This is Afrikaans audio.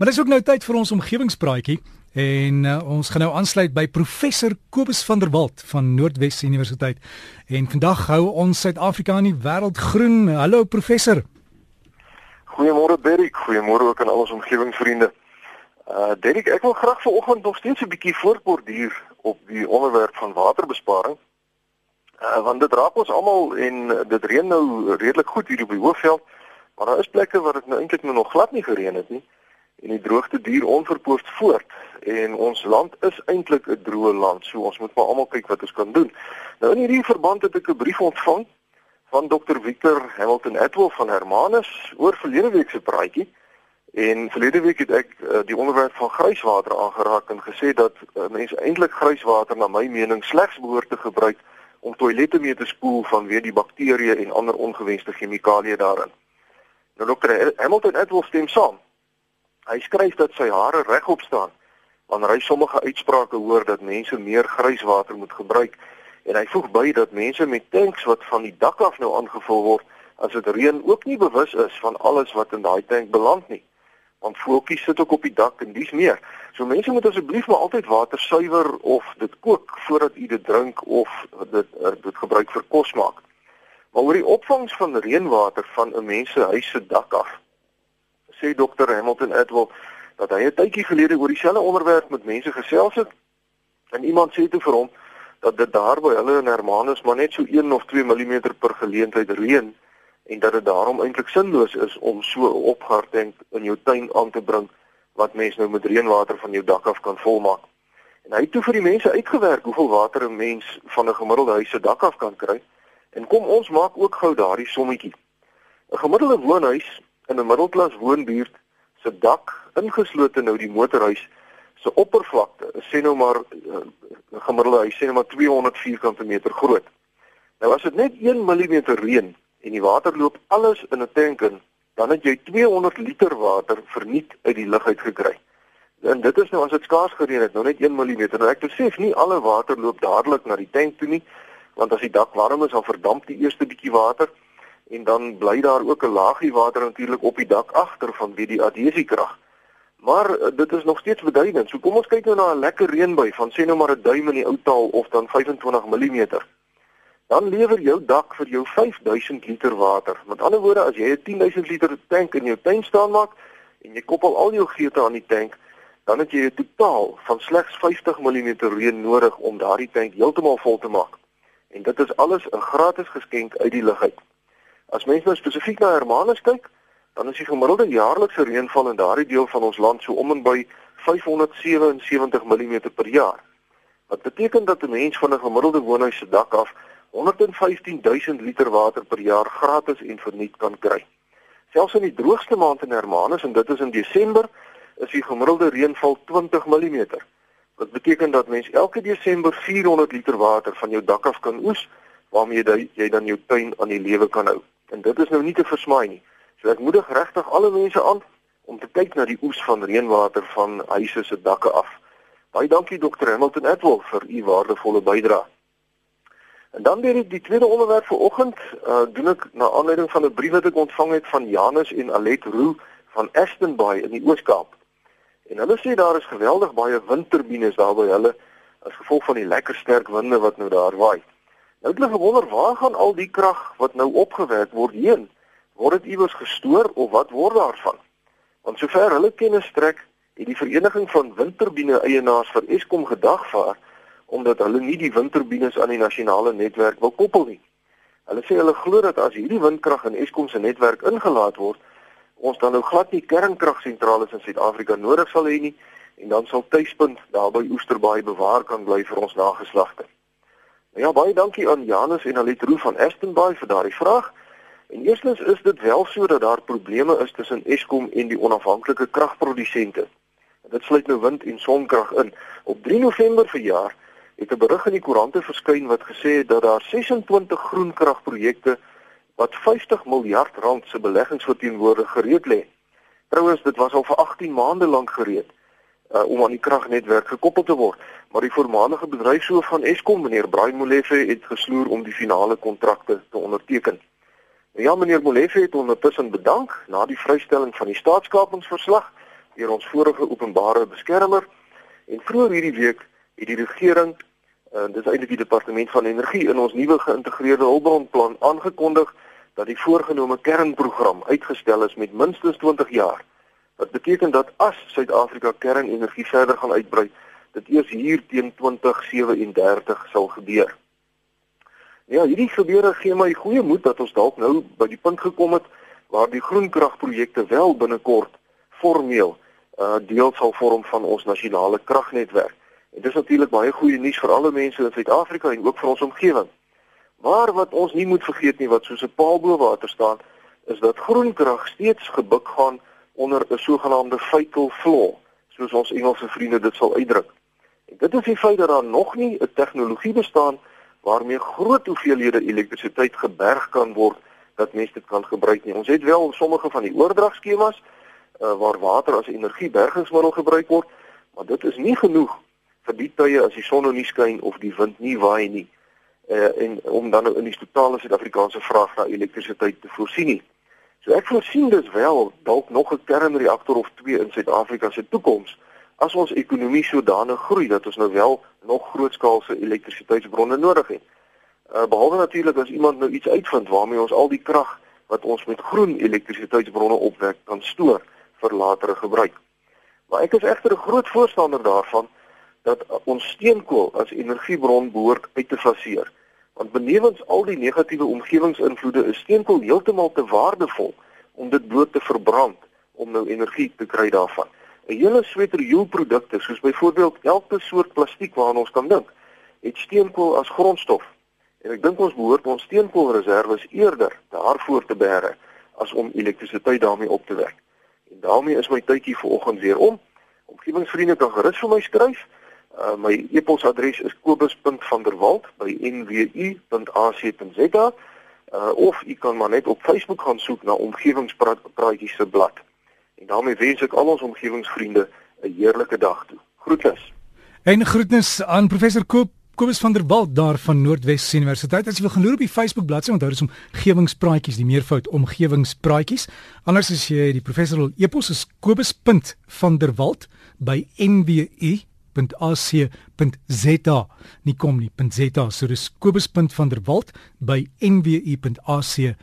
Maar dis ook nou tyd vir ons omgewingspraatjie en uh, ons gaan nou aansluit by professor Kobus van der Walt van Noordwes Universiteit. En vandag hou ons Suid-Afrika in die wêreld groen. Hallo professor. Goeiemôre Derrick, goeiemôre ook aan al ons omgewingsvriende. Uh Derrick, ek wil graag vanoggend nog steeds 'n bietjie voortborduur op die onderwerp van waterbesparing. Uh want dit raak ons almal en dit reën nou redelik goed hier op die Hoofveld, maar daar is plekke waar dit nou eintlik nog glad nie gereën het nie en die droogte duur onverpoosd voort en ons land is eintlik 'n droë land so ons moet maar almal kyk wat ons kan doen. Nou in hierdie verband het ek 'n brief ontvang van Dr Victor Hamilton Atwell van Hermanus oor verlede week se praatjie en verlede week het ek uh, die onderwerp van grijswater aangeraak en gesê dat uh, mense eintlik grijswater na my mening slegs behoort te gebruik om toilette mee te spoel vanweë die bakterieë en ander ongewenste chemikalieë daarin. Nou Dr Hamilton Atwell stem saam Hy skryf dat sy hare regop staan wanneer hy sommige uitsprake hoor dat mense meer grijswater moet gebruik en hy voeg by dat mense met tanks wat van die dak af nou aangevul word as dit reën ook nie bewus is van alles wat in daai tank beland nie want voeltjies sit ook op die dak en dis meer. So mense moet asseblief maar altyd water suiwer of dit kook voordat u dit drink of dit uh, dit gebruik vir kos maak. Maar oor die opvangs van reënwater van 'n mens se huis se dak af sê dokter Hamilton Edwell dat hy 'n tydjie gelede oor dieselfde onderwerp met mense gesels het. En iemand sê toe vir hom dat dit daar by hulle in Hermanus maar net so 1 of 2 mm per geleentheid reën en dat dit daarom eintlik sinloos is om so 'n opgaartank in jou tuin aan te bring wat mens nou met reënwater van jou dak af kan volmaak. En hy het toe vir die mense uitgewerk hoeveel water 'n mens van 'n gemiddelde huis se dak af kan kry. En kom ons maak ook gou daardie sommetjie. 'n Gemiddelde woonhuis in 'n middelklas woonbuurt se dak ingeslote nou die motorhuis se oppervlakte sê nou maar 'n uh, eh, gemiddelde huis sê nou maar 200 vierkante meter groot. Nou as dit net 1 mm reën en die water loop alles in 'n tank in, dan het jy 200 liter water verniet uit die lug uit gekry. En dit is nou as dit skaars gereën het, nou net 1 mm. Nou ek besef nie alle water loop dadelik na die tank toe nie, want as die dak warm is, dan verdamp die eerste bietjie water en dan bly daar ook 'n laagie water natuurlik op die dak agter van wie die adhesiekrag. Maar uh, dit is nog steeds beduidend. So kom ons kyk nou na 'n lekker reënbuy van sê nou maar 'n duim in die ou taal of dan 25 mm. Dan lewer jou dak vir jou 5000 liter water. Met ander woorde, as jy 'n 10000 liter tank in jou tuin staan maak en jy koppel al jou geute aan die tank, dan het jy 'n totaal van slegs 50 mm reën nodig om daardie tank heeltemal vol te maak. En dit is alles 'n gratis geskenk uit die lug uit. As mens nou spesifiek na Hermanus kyk, dan is die gemiddelde jaarlikse reënval in daardie deel van ons land so om en by 577 mm per jaar. Wat beteken dat 'n mens van 'n gemiddelde woonhuis se dak af 115 000 liter water per jaar gratis en verniet kan kry. Selfs in die droogste maand in Hermanus en dit is in Desember, is die gemiddelde reënval 20 mm. Wat beteken dat mens elke Desember 400 liter water van jou dak af kan oes waarmee jy dan jou tuin aan die lewe kan hou. En dit is nou nie te versmaai nie. So ek moedig regtig alle mense aan om te kyk na die oes van reënwater van huise se dakke af. Baie dankie Dr. Hamilton Edwell vir u waardevolle bydrae. En dan weer die tweede onderwerp vir oggend, uh doen ek na aanleiding van 'n brief wat ek ontvang het van Janus en Alet Roo van Aston Bay in die Oos-Kaap. En hulle sê daar is geweldig baie windturbines daar by hulle as gevolg van die lekker sterk winde wat nou daar waai. Nou het hulle gewonder waar gaan al die krag wat nou opgewek word heen? Word dit iewers gestoor of wat word daarvan? Want sover hulle kennis strek, het die vereniging van windturbine eienaars vir Eskom gedagvaar omdat hulle nie die windturbines aan die nasionale netwerk wil koppel nie. Hulle sê hulle glo dat as hierdie windkrag in Eskom se netwerk ingelaat word, ons dan nou glad nie kernkragsentrale in Suid-Afrika nodig sal hê nie en dan sal tuispunt daar by Oesterbaai bewaar kan bly vir ons nageslagte. Ja, baie dankie aan Janus en Alet Roo van Astonbury vir daardie vraag. En eerstens is dit wel so dat daar probleme is tussen Eskom en die onafhanklike kragprodusente. Dit sluit nou wind en sonkrag in. Op 3 November verjaar het 'n berig in die koerante verskyn wat gesê het dat daar 26 groenkragprojekte wat 50 miljard rand se beleggings verteenwoordig gereed lê. Trouwens, dit was al vir 18 maande lank gereed uh, om aan die kragnetwerk gekoppel te word. Maar die voormalige bedryfshoof van Eskom, meneer Braai Molefe, het gesloer om die finale kontrakte te onderteken. Ja, meneer Molefe het ondertussen bedank na die vrystelling van die staatskapingsverslag deur ons vorige openbare beskermer. En vroeër hierdie week het die regering en uh, dis eintlik die departement van energie in ons nuwe geïntegreerde hulpbronplan aangekondig dat die voorgenome kernprogram uitgestel is met minstens 20 jaar. Wat beteken dat as Suid-Afrika kernenergie verder gaan uitbrei, dit eers hier teen 2037 sal gebeur. Ja, hierdie gebeure gee my goeie moed dat ons dalk nou by die punt gekom het waar die groenkragprojekte wel binnekort formeel uh deel sal vorm van ons nasionale kragnetwerk. En dis natuurlik baie goeie nuus vir alle mense in Suid-Afrika en ook vir ons omgewing. Maar wat ons nie moet vergeet nie wat soos 'n paal bo water staan, is dat groenkrag steeds gebuk gaan onder 'n sogenaamde fatal flaw, soos ons Engelse vriende dit sal uitdruk. En dit is die feit dat daar nog nie 'n tegnologie bestaan waarmee groot hoeveelhede elektrisiteit geberg kan word dat mense dit kan gebruik nie. Ons het wel sommige van die oordragskemas uh, waar water as energiebergingsmiddel gebruik word, maar dit is nie genoeg vir die tye as die son nou nie skyn of die wind nie waai nie. Uh, en om dan nou in die totale Suid-Afrikaanse vraag na elektrisiteit te voorsien nie. So ek voorsien dus wel dalk nog 'n kernreaktor of twee in Suid-Afrika se toekoms as ons ekonomie sodanig groei dat ons nou wel nog grootskaalse elektrisiteitsbronne nodig het. Uh, behalwe natuurlik as iemand nou iets uitvind waarmee ons al die krag wat ons met groen elektrisiteitsbronne opwek kan stoor vir latere gebruik. Maar ek is egter 'n groot voorstander daarvan dat ons steenkool as energiebron behoort uit te faseer. Want benewens al die negatiewe omgewingsinvloede is steenkool heeltemal te waardevol om dit bloot te verbrand om nou energie te kry daarvan. 'n Hele sweterjoel produkte soos byvoorbeeld elke soort plastiek waaraan ons kan dink, het steenkool as grondstof. En ek dink ons behoort ons steenkoolreserwes eerder daarvoor te bære as om elektrisiteit daarmee op te wek. En daarmee is my tydjie vanoggend weer om. Omgewingsvriende kan gerus vir my skryf. Uh, my e-posadres is kobus.vanderwalt@nwu.ac.za. Uh, of u kan maar net op Facebook gaan soek na omgewingspraatjies se blad. En daarmee wens ek al ons omgewingsvriende 'n heerlike dag toe. Groetnis. En groetnis aan professor Koop Kobus van der Walt daar van Noordwes Universiteit. As jy wil gaan loer op die Facebook bladsy, onthou dis omgewingspraatjies, die meervoud omgewingspraatjies. Anders as jy die professor wil e-pos is kobus.vanderwalt by nwu.ac.za. Nie kom nie, .za. So dis kobus.vanderwalt by nwu.ac.za.